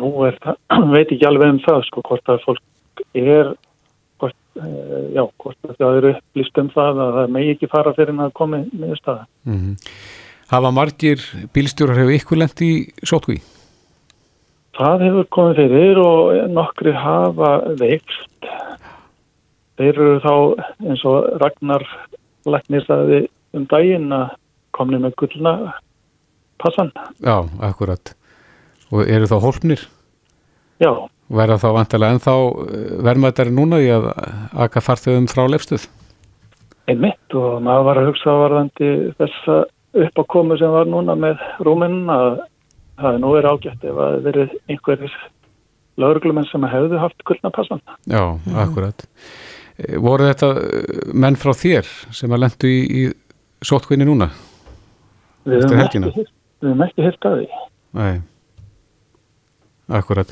Nú er það, veit ekki alveg um það sko hvort að fólk er hvort, eh, já, hvort að það eru upplýst um það að það megi ekki fara fyrir að komi niðurstaða. Mm Hafa margir bílstjórar hefur ykkur lent í sótkví? Það hefur komið fyrir og nokkri hafa veikst. Þeir eru þá eins og Ragnar Læknir sagði um daginn að komni með gullna passan. Já, akkurat. Og eru þá hólpnir? Já, Verða þá vantilega ennþá verðmættari núna í að aka farþöðum frá leifstuð? einmitt og maður var að hugsa varðandi þessa uppákomu sem var núna með rúminn að það er nú er ágætt ef að verið einhverjir lauruglumenn sem hefðu haft gullna passan. Já, akkurat. Eh, Voru þetta eh, menn frá þér sem að lendu í, í sótkvinni núna? Við höfum ekki hirt að því. Nei, akkurat.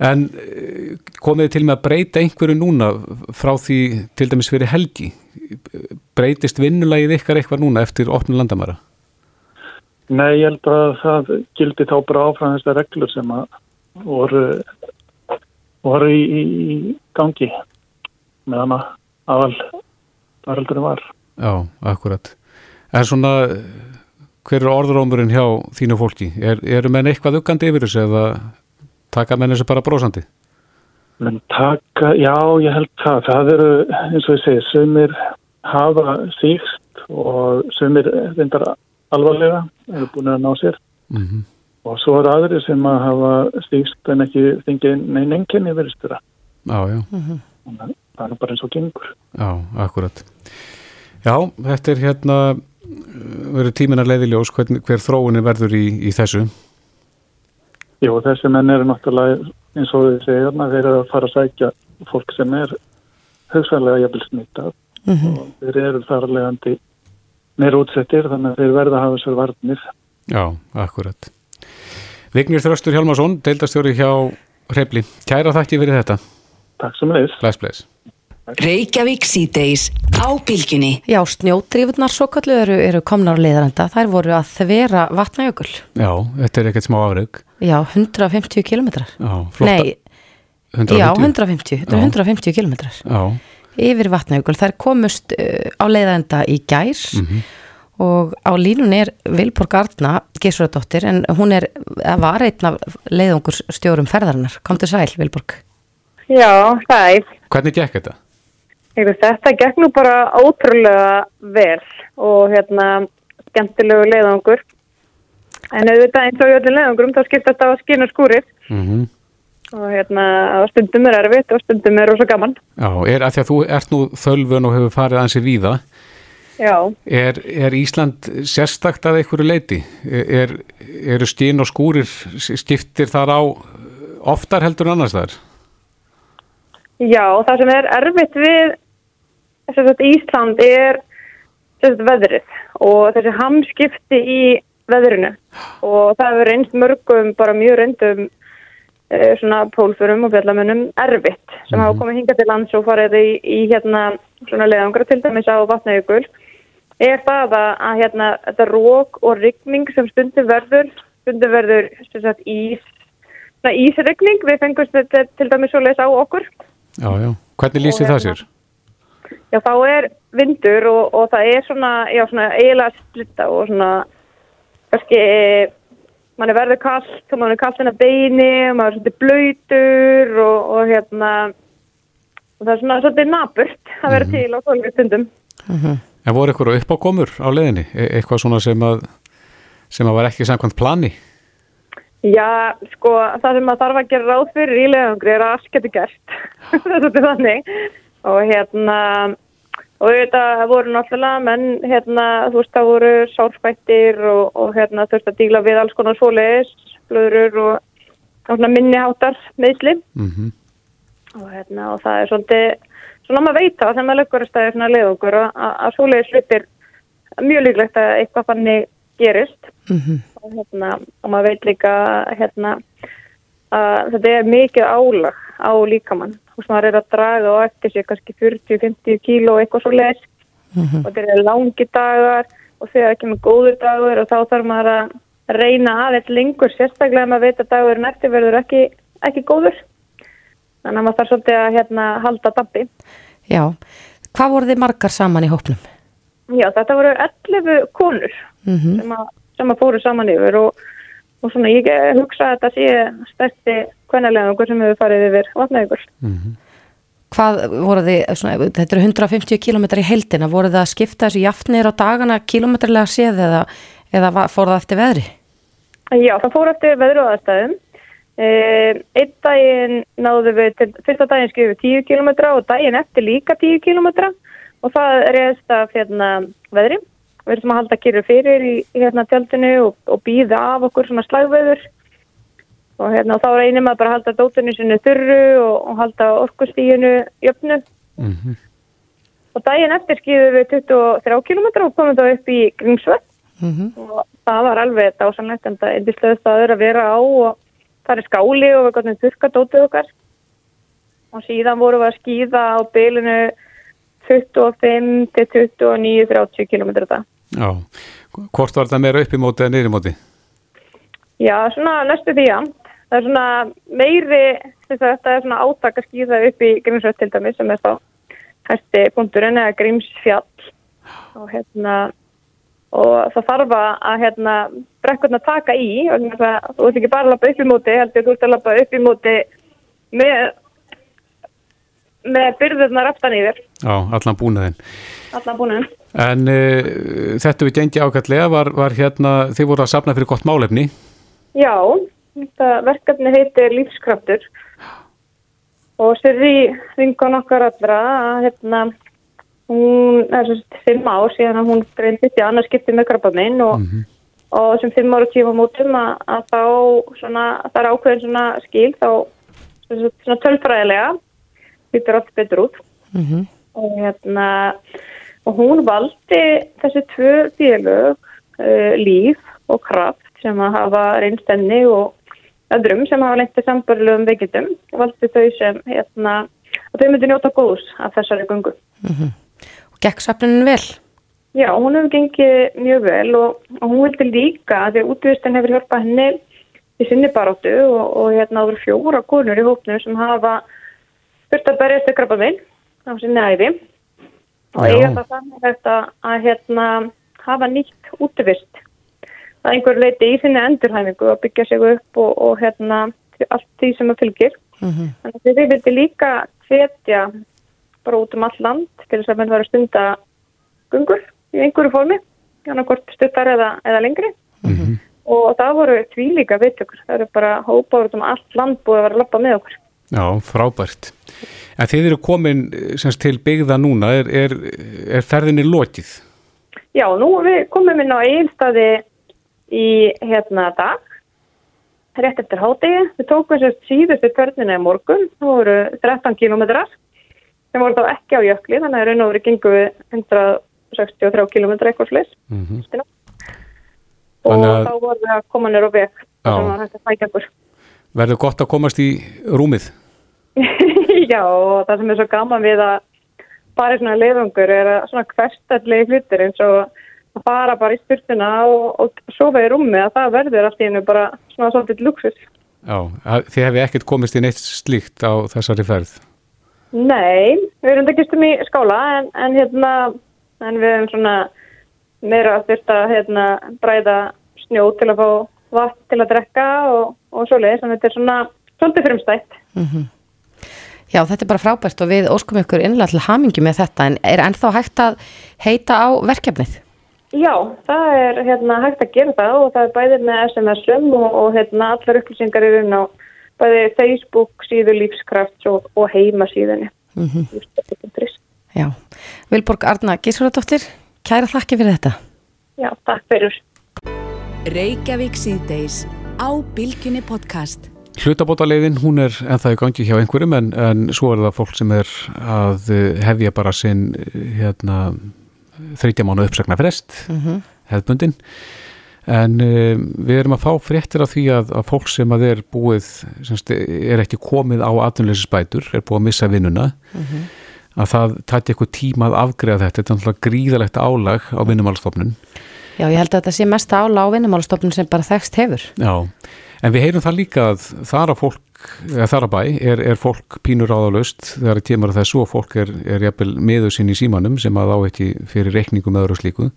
En eh, komið þið til með að breyta einhverju núna frá því til dæmis fyrir helgi? Breytist vinnulagið ykkar eitthvað núna eftir opnum landamæra? Nei, ég held að það gildi þá bara áfram þessar reglur sem voru, voru í, í, gangi meðan að aðal faraldurinn var. Já, akkurat. En svona, hver er orðurómurinn hjá þínu fólki? Er, eru menn eitthvað uggandi yfir þessu eða taka menn þessu bara brósandi? Men taka, já, ég held það. Það eru, eins og ég segi, sumir hafa síkst og sumir reyndar alvarlega, eru búin að ná sér. Mm Og svo eru aðri sem að hafa síkst en ekki fengið neinn enginni verðistura. Já, já, Það er bara eins og gengur. já, akkurat. Já, þetta er hérna, verður tíminn að leiði ljós hvern, hver þróunin verður í, í þessu. Jú, þessi menn eru náttúrulega, eins og þið segja, þarna, þeir eru að fara að sækja fólk sem er hugsanlega jafnvel smittað og þeir eru þar að leiðandi meira útsettir þannig að þeir verða að hafa þessar varnir. Já, akkurat. Vignir Þröstur Hjálmarsson, deildastjóri hjá Hrefli. Kæra þakki fyrir þetta. Takk sem leiðis. Bless, bless. Reykjavík síðdeis á bylginni. Já, snjódrífurnar svo kallu eru, eru komnar á leiðarenda. Þær voru að þvera vatnajökul. Já, þetta er ekkert smá afreg. Já, 150 kilometrar. Já, flotta. Nei, 150. já, 150. Þetta Já. er 150 kilometrar. Já, Yfir vatnajökul. Þær komust uh, á leiðarenda í gær Mhm. og á línun er Vilborg Arna, Gísuradóttir, en hún er, það var einn af leiðungur stjórum ferðarinnar. Komdu sæl, Vilborg. Já, er. hvernig gekk þetta? Þetta gekk nú bara ótrúlega vel og hérna skemmtilegu leiðangur. En auðvitað eins og í öllum leiðangurum þá skiptast á að skinn og skúrið Mm og hérna á stundum er erfitt og stundum er rosa gaman. Já, er að því að þú ert nú þölvun og hefur farið ansi víða. Já, Er, er Ísland sérstakt að einhverju leiti? Er, eru stín og skúrir, skiptir þar á oftar heldur en annars þar? já það sem er erfitt við Ísland er veðrið og þessi hamskipti í veðrinu og það hefur reynst mörgum bara mjög reyndum eh, svona pólfurum og fjallamönnum erfitt sem hafa komið hingað til lands og farið í, í hérna svona leiðangra til dæmis á vatnajökul er það að, að hérna þetta rók og rigning sem stundum verður stundum verður sem sagt ís svona ísregning, við fengumst þetta til dæmis svo leys á okkur Já, já. Hvernig lýsir það hérna- sér? Já, þá er vindur og, og það er svona, já, svona eiginlega splitta og svona, kannski, mann er verður kallt og mann er kallt inn að beini og maður er svolítið blöytur og, og hérna, og það er svona svolítið naburt að vera til á svolítið stundum. En voru eitthvað uppákomur á leiðinni? E eitthvað svona sem að, sem að var ekki samkvæmt plani? Já, sko, það sem maður þarf að gera ráð fyrir í leiðangri er að allt getur gert. það er svolítið þannig. Og hérna, og þetta voru náttúrulega menn, hérna, þú veist, það voru sárfættir og, og hérna þurfti að díla við alls konar svoleiðis, blöðurur og svona minniháttar meðsli. Mm Og hérna, og það er svolítið, svona maður veit það sem að staði svona leiðangur að, að, að svoleiðis hlutir mjög líklegt að eitthvað fannig gerist. Og, hérna, og maður veit líka hérna, að þetta er mikið álag á líkamann. Og sem maður er að draga og eftir sig kannski 40-50 kíló eitthvað svo leist og þetta er langi dagar og þegar ekki með góður dagur og þá þarf maður að reyna aðeins lengur sérstaklega að veit að dagurinn eftir verður ekki, ekki góður. Þannig að maður þarf svolítið að hérna, halda dampi Já, hvað voru þið margar saman í hópnum? Já, þetta voru 11 konur Mm sem, að, sem að fóru saman yfir og, og svona ég hugsa að þetta sé stærsti kvennalega sem hefur farið yfir vatnaðugur. Hvað voru þið, svona, þetta eru 150 km í heldina, voru þið að skipta þessu jaftnir á dagana kilometrlega séð eða, eða fór það eftir veðri? Já, það fór eftir veðru og aðstæðum. Eh, einn daginn náðu við til, fyrsta daginn skrifum við 10 km og daginn eftir líka 10 km og það reyðist af hérna, veðri. Við erum að halda kyrru fyrir í, í hérna, tjaldinu og, og býða af okkur svona slagveður og hérna, þá reynir maður bara að halda dótinu sinu þurru og, og halda orkustíginu jöfnu og daginn eftir skýðum við 23 km og komum þá upp í Grímsvöld og það var alveg dásanlegt en það endislega staður að vera á og það er skáli og við gottum þurka dótið okkar og síðan vorum við að skýða á bylunu 25 til 29, 30 km það. Já, hvort var þetta meira upp í móti eða niður í móti? Já, svona næstu því já. Það er svona meiri, þess að þetta er svona átak að skýða upp í Grímsvöld til dæmis sem er þá hæsti punkturinn eða Grímsfjall og hérna og það þarf að hérna brekkurna taka í og það, þú ert ekki bara að lappa upp í móti heldur þú ert að lappa upp í móti með með byrðurnar aftan yfir Já, allan búnaðinn. allan búinum En uh, þetta við gengi ágætlega var, var hérna, þið voru að sapna fyrir gott málefni. Já, þetta verkefni heitir Lífskraftur. Og Sirri vingon okkar allra að hérna hún er svo fimm ár síðan að hún greindist í annars skipti með krabba minn og, og sem fimm ára tíma mótum að, að þá svona, það er ákveðin svona skil þá svona, svona tölfræðilega lítur allt betur út. Mhm. og hérna og hún valdi þessi tvö félög uh, líf og kraft sem að hafa reynst henni og öðrum sem hafa lengt í sambörluðum veikindum og valdi þau sem hérna og þau myndi njóta góðs af þessari gungu. Og gekk svefninin vel? Já, hún hefur gengið mjög vel og, og hún vildi líka að því að útvistin hefur hjálpað henni í sinni baróttu og, og hérna það voru fjóra konur í hópnu sem hafa þurft að berjast ykkur að minn á sinni æfi og Já. eiga það þannig hægt að, að hérna, hafa nýtt útvist að einhver leiti í sinni endurhæfingu og byggja sig upp og, og hérna allt því sem það fylgir. Þannig að þið vildi líka hvetja bara út um all land til þess að menn var að stunda gungur í einhverju formi, annarkort stuttar eða, eða lengri. Og það voru tvílíka viðtökur. Það eru bara hópa út um allt land búið að vera að lappa með okkur. Já, frábært. En þið eru komin eh, semst, til byggða núna, er, er, er ferðinni lokið? Já, nú við komum inn á eilstaði í hérna dag, rétt eftir hádegi. Við tókum sérst síðustu törnina í morgun, það voru 13 kilometrar, sem voru þá ekki á jökli, þannig að raun og verið gengum við 163 kilometra eitthvað slis. Mm Og Þannig að- þá vorum við að koma nýra á veg, hægt að fækja okkur. Verður gott að komast í rúmið? Já, og það sem er svo gaman við að fara í svona leiðungur er að svona hverstallegi hlutir eins og að fara bara í styrtuna og, og sofa í rúmi að það verður allt í hennu bara svona svolítið luxus. Já, þið hefði ekkert komist í neitt slíkt á þessari ferð. Nei, við erum ekki stum í skála en, en hérna, en við erum svona meira að hérna bræða snjó til að fá vatn til að drekka og, og svoleiðis, en þetta er svona svolítið frumstætt. Já, þetta er bara frábært og við óskum ykkur innlega til hamingi með þetta en er ennþá hægt að heita á verkefnið? Já, það er hérna, hægt að gera það og það er bæðið með SMS-um og, og hérna, allar upplýsingar eru inn á bæði Facebook síðu lífskraft og, og heimasíðunni. Mm Lífskraft.is. Já, Vilborg Arna Gísuratóttir, kæra þakki fyrir þetta. Já, takk fyrir. Reykjavík síðdeis á Bilginni podcast. Hlutabótaleiðin, hún er ennþá í gangi hjá einhverjum en, en svo er það fólk sem er að eh, hefja bara sinn eh, hérna, þryggja mánu uppsagna frest, Mhm. hefðbundin. En um, við erum að fá fréttir af því að, að fólk sem að er búið, semst, er ekki komið á atvinnleysisbætur, er búið að missa vinnuna, að það tætti eitthvað tíma að afgreða þetta, þetta er náttúrulega gríðalegt álag á vinnumálstofnun. Já, ég held að þetta sé mest ála á vinnumálastofnun sem bara þekst hefur. Já, en við heyrum það líka að þar að fólk, þar að bæ, er, er fólk pínur áðalust þegar það kemur að þessu og fólk er, er jafnvel meður sín í símanum sem að á ekki fyrir reikningum öðru slíku.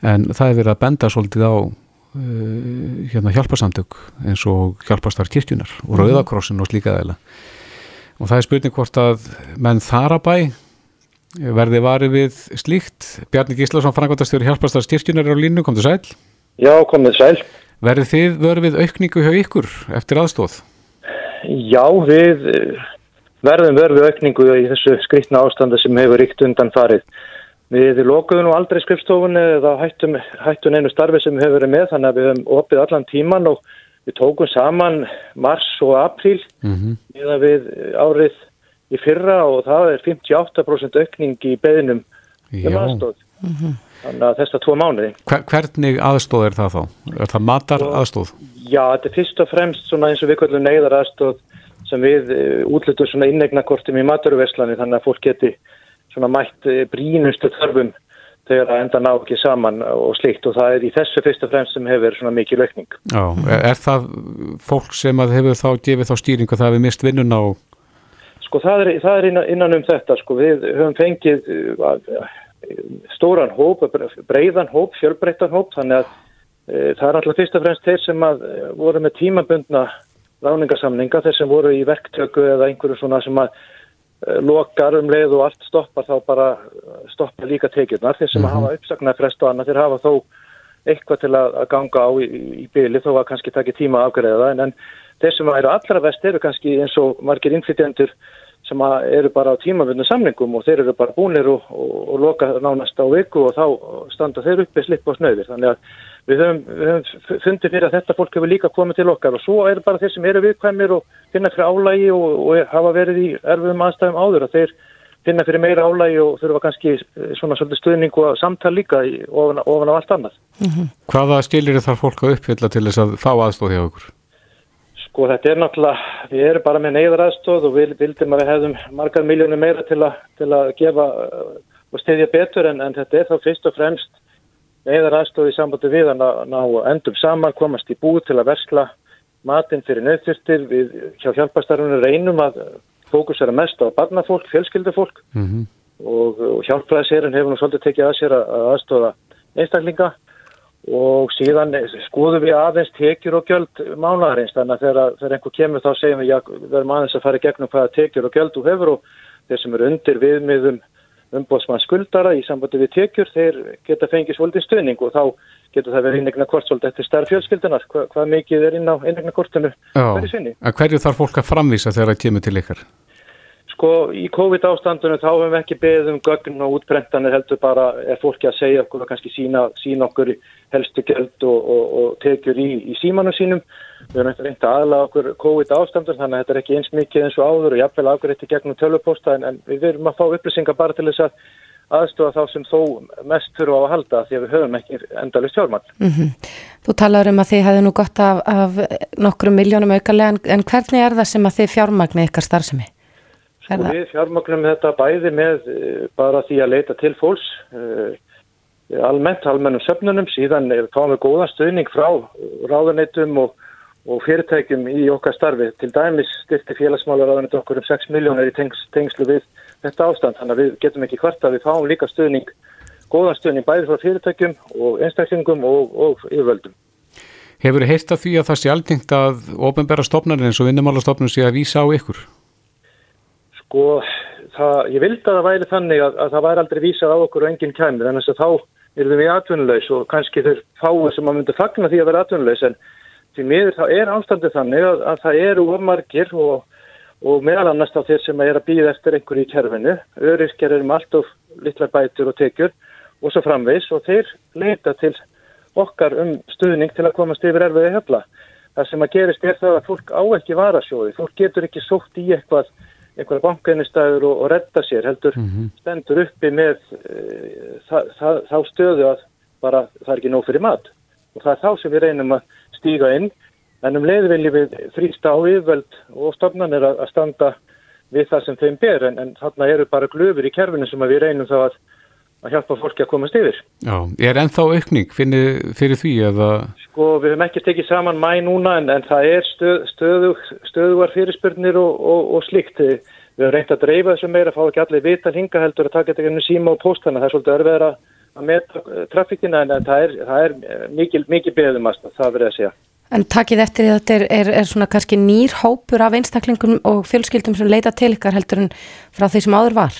En það er verið að benda svolítið á uh, hérna hjálpasamtök eins og hjálpastar kirkjunar og rauðakrossin og slíka þeila. Og það er spurning hvort að menn þar að bæ verði varið við slíkt. Bjarni Gíslason, frangvandastjóri hjálpastars kirkjunar er á línu, kom til sæl. Já, komið sæl. Verði þið verið við aukningu hjá ykkur eftir aðstóð? Já, við eh, verðum verið við aukningu í þessu skrittna ástanda sem hefur ríkt undan farið. Við lokuðum nú aldrei skrifstofunni eða hættum, hættum einu starfi sem við hefur verið með þannig að við hefum opið allan tíman og við tókum saman mars og apríl Mm -hmm. eða við árið í fyrra og það er 58% aukning í beðinum um aðstóð. Þannig að þessa tvo mánuði. Hver, hvernig aðstóð er það þá? Er það matar aðstóð? Já, þetta er fyrst og fremst svona eins og við kvöldum neyðar aðstóð sem við uh, útlutum svona innegnakortum í maturverslani þannig að fólk geti svona mætt uh, brínustu þörfum þegar að enda ná ekki saman og slíkt og það er í þessu fyrst og fremst sem hefur svona mikið laukning. Já, er, það fólk sem að hefur þá gefið þá stýringu það hefur mist vinnuna og Sko það er, það er innan, innan um þetta sko við höfum fengið uh, stóran hóp, breiðan hóp, fjölbreyttan hóp þannig að uh, það er alltaf fyrst og fremst þeir sem að uh, voru með tímabundna ráningarsamninga, þeir sem voru í verktöku eða einhverju svona sem að uh, lokar um leið og allt stoppar þá bara stoppar líka tekjurnar þeir sem Mhm. að hafa uppsagnarfrest og annað þeir hafa þó eitthvað til að, ganga á í, í byli þó að kannski taki tíma að afgreða það en, en þeir sem eru allra vest eru kannski eins og margir innflytjendur sem eru bara á tímavundu samlingum og þeir eru bara búnir og, og, og loka nánast á viku og þá standa þeir uppi slipp á snöðir þannig að við höfum, við höfum fundið fyrir að þetta fólk hefur líka komið til okkar og svo eru bara þeir sem eru viðkvæmir og finna fyrir álægi og, og hafa verið í erfiðum aðstæðum áður að þeir finna fyrir meira álægi og þurfa kannski eh, svona svolítið stuðning og samtal líka ofan, ofan á allt annað. hvaða skilir þarf fólk að uppfylla til þess að fá aðstóð hjá ykkur? Sko þetta er náttúrulega, við erum bara með neyðaraðstóð og við vildum að við hefðum margar miljónir meira til, a, til að gefa uh, og stiðja betur en, en þetta er þá fyrst og fremst neyðaraðstóð í sambandi við að ná, endum saman, komast í búð til að versla matinn fyrir nöðþyrstir. Við hjá hjálpastarfunum reynum að fókusera mest á barnafólk, fjölskyldufólk Mm -hmm. og, og hjálpræðisherinn hefur nú svolítið tekið að sér að, að aðstóða einstaklinga og síðan skoðum við aðeins tekjur og gjöld mánaðarins. Þannig að þegar, þegar einhver kemur þá segjum við já, við erum aðeins að fara í gegnum hvaða tekjur og gjöld þú hefur. Og þeir sem eru undir viðmiðum umbóðsmann skuldara í sambandi við tekjur þeir geta fengið svolítið stuðning og þá getur það verið innegna kort svolítið eftir starf fjölskyldunar Hva, hvað mikið er inn á innegna kortinu hverju þarf fólk að framvísa þegar það kemur til ykkar? Sko í COVID ástandunum þá hefum við ekki beðið um gögn og útprentanir heldur bara er fólki að segja okkur og kannski sína, sína okkur helstu gæld og, og, og tekjur í, í símanum sínum. Við erum eitthvað reynd að aðla okkur COVID ástandun þannig að þetta er ekki eins mikið eins og áður og jafnvel afgreitt í gegnum tölvuposta en, en við erum að fá upplýsingar bara til þess að aðstofa þá sem þó mest þurfa á að halda því að við höfum ekki endalist fjármann. Mm Þú talar um að þið hefðu nú gott af, af nokkrum miljónum aukarlega en, en hvernig er það sem að þið fjármagni ykkar starfsemi? Og við fjármagnum þetta bæði með eh, bara því að leita til fólks eh, almennt, almennum söfnunum, síðan fáum við góðan stuðning frá ráðuneytum og, og fyrirtækjum í okkar starfi. Til dæmis styrti félagsmálaráðuneytum okkur um 6 miljónir í tengs, tengslu við þetta ástand, þannig að við getum ekki hvart að við fáum líka stuðning, góðan stuðning bæði frá fyrirtækjum og einstaklingum og, og yfirvöldum. Hefur þið heilt af því að það sé aldingt að ofinbæra stofnarinn eins og vinnumálastofnun sé að vísa á ykkur? Sko, það, ég vildi að það væri þannig að, að það væri aldrei vísað á okkur og enginn kæmur, en þess að þá erum við atvinnulegs og kannski þeir fáið sem að myndi fagna því að vera atvinnulegs, en því miður þá er ástandið þannig að, að það eru omargir og, og meðal annars þá þeir sem er að býða eftir einhverju í kerfinu, öryrkjar eru með allt of litlar bætur og tekjur og svo framvegs og þeir leita til okkar um stuðning til að komast yfir erfiði hefla. Það sem að gerist er það að fólk á ekki varasjóði, fólk getur ekki sótt í eitthvað einhverja bankainistæður og, og redda sér heldur stendur uppi með e, það, það, þá stöðu að bara það er ekki nóg fyrir mat. Og það er þá sem við reynum að stíga inn. En um leið viljum við þrýsta á yfirvöld og stofnanir að, að standa við það sem þeim ber. En, en þarna eru bara glöfur í kerfinu sem við reynum þá að, að hjálpa fólki að komast yfir. Já, er ennþá aukning fyrir, fyrir því eða? Sko við höfum ekki tekið saman mæ núna en, en það er stöð, stöðug, stöðugar fyrirspurnir og, og, og slikt. Við höfum reynt að dreifa þessu meira, fá ekki allir vita hinga heldur að taka þetta gennum síma og póstana. Það er svolítið örfið að, að meta trafikina en, en það er, það er mikil, mikil beðum að það verið að segja. En takið eftir því að þetta er, er, er svona kannski nýr hópur af einstaklingum og fjölskyldum sem leita til ykkar heldur en frá því sem áður var?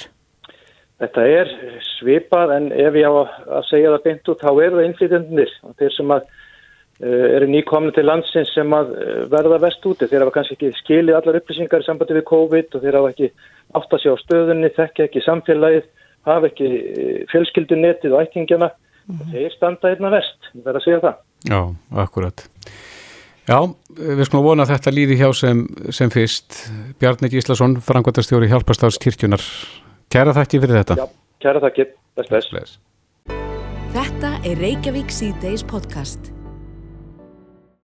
Þetta er svipað en ef ég á að segja það beint út þá eru það innflytjandunir og þeir sem að uh, eru nýkomni til landsins sem að uh, verða vest úti. Þeir hafa kannski ekki skilið allar upplýsingar í sambandi við COVID og þeir hafa ekki átt að sjá stöðunni, þekka ekki samfélagið, hafa ekki uh, fjölskyldunetið og ættingjana mm. og þeir standa einna vest, ég verða að segja það. Já, akkurat. Já, við skulum vona að þetta líði hjá sem, sem fyrst. Bjarni Gíslason, frangværtastjóri Hjálparstafs kirkjunar. Kæra þakki fyrir þetta. Já, kæra þakki. Best, best. Þetta er Reykjavík C-Days podcast.